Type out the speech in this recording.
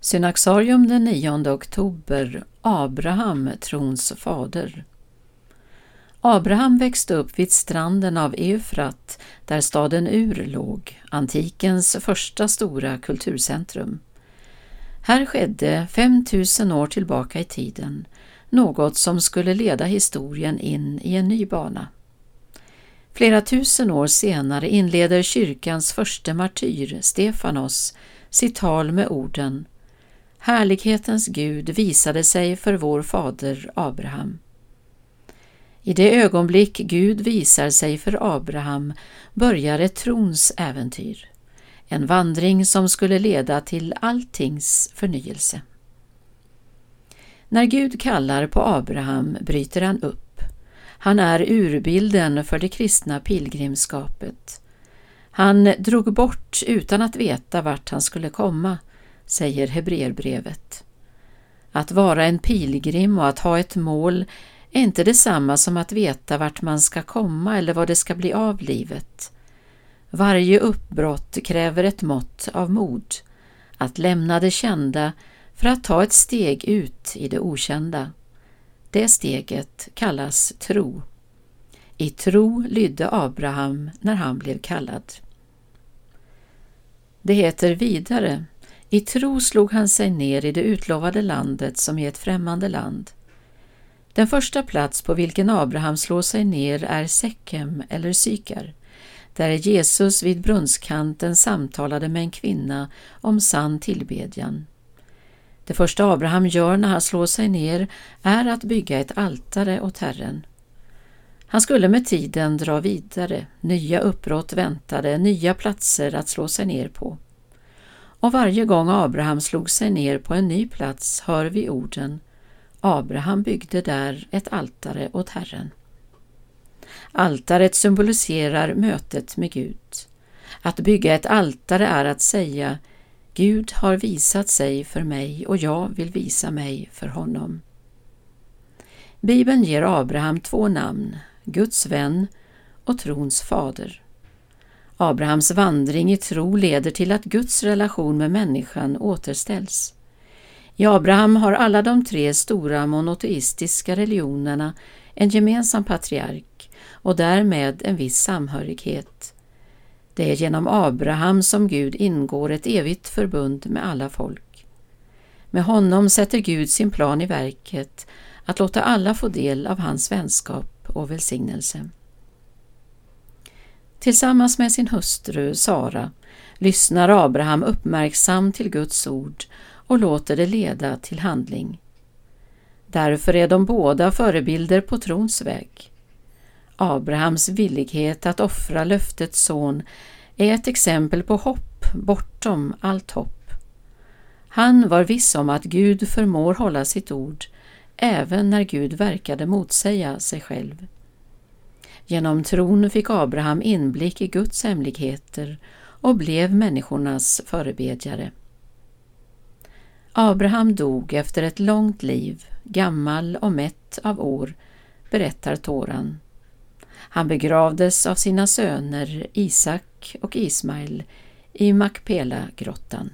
Synaxarium den 9 oktober Abraham, trons fader. Abraham växte upp vid stranden av Eufrat där staden Ur låg, antikens första stora kulturcentrum. Här skedde 5000 år tillbaka i tiden något som skulle leda historien in i en ny bana. Flera tusen år senare inleder kyrkans första martyr, Stefanos, sitt tal med orden Härlighetens Gud visade sig för vår fader Abraham. I det ögonblick Gud visar sig för Abraham börjar ett trons äventyr, en vandring som skulle leda till alltings förnyelse. När Gud kallar på Abraham bryter han upp. Han är urbilden för det kristna pilgrimskapet. Han drog bort utan att veta vart han skulle komma, säger Hebreerbrevet. Att vara en pilgrim och att ha ett mål är inte detsamma som att veta vart man ska komma eller vad det ska bli av livet. Varje uppbrott kräver ett mått av mod, att lämna det kända för att ta ett steg ut i det okända. Det steget kallas tro. I tro lydde Abraham när han blev kallad. Det heter vidare i tro slog han sig ner i det utlovade landet som är ett främmande land. Den första plats på vilken Abraham slår sig ner är Sekem eller Sykar, där Jesus vid brunnskanten samtalade med en kvinna om sann tillbedjan. Det första Abraham gör när han slår sig ner är att bygga ett altare åt Herren. Han skulle med tiden dra vidare, nya uppbrott väntade, nya platser att slå sig ner på. Och varje gång Abraham slog sig ner på en ny plats hör vi orden Abraham byggde där ett altare åt Herren. Altaret symboliserar mötet med Gud. Att bygga ett altare är att säga Gud har visat sig för mig och jag vill visa mig för honom. Bibeln ger Abraham två namn, Guds vän och trons fader. Abrahams vandring i tro leder till att Guds relation med människan återställs. I Abraham har alla de tre stora monoteistiska religionerna en gemensam patriark och därmed en viss samhörighet. Det är genom Abraham som Gud ingår ett evigt förbund med alla folk. Med honom sätter Gud sin plan i verket att låta alla få del av hans vänskap och välsignelse. Tillsammans med sin hustru Sara lyssnar Abraham uppmärksamt till Guds ord och låter det leda till handling. Därför är de båda förebilder på trons väg. Abrahams villighet att offra löftets son är ett exempel på hopp bortom allt hopp. Han var viss om att Gud förmår hålla sitt ord även när Gud verkade motsäga sig själv. Genom tron fick Abraham inblick i Guds hemligheter och blev människornas förebedjare. Abraham dog efter ett långt liv, gammal och mätt av år, berättar Toran. Han begravdes av sina söner Isak och Ismael i Makpela-grottan.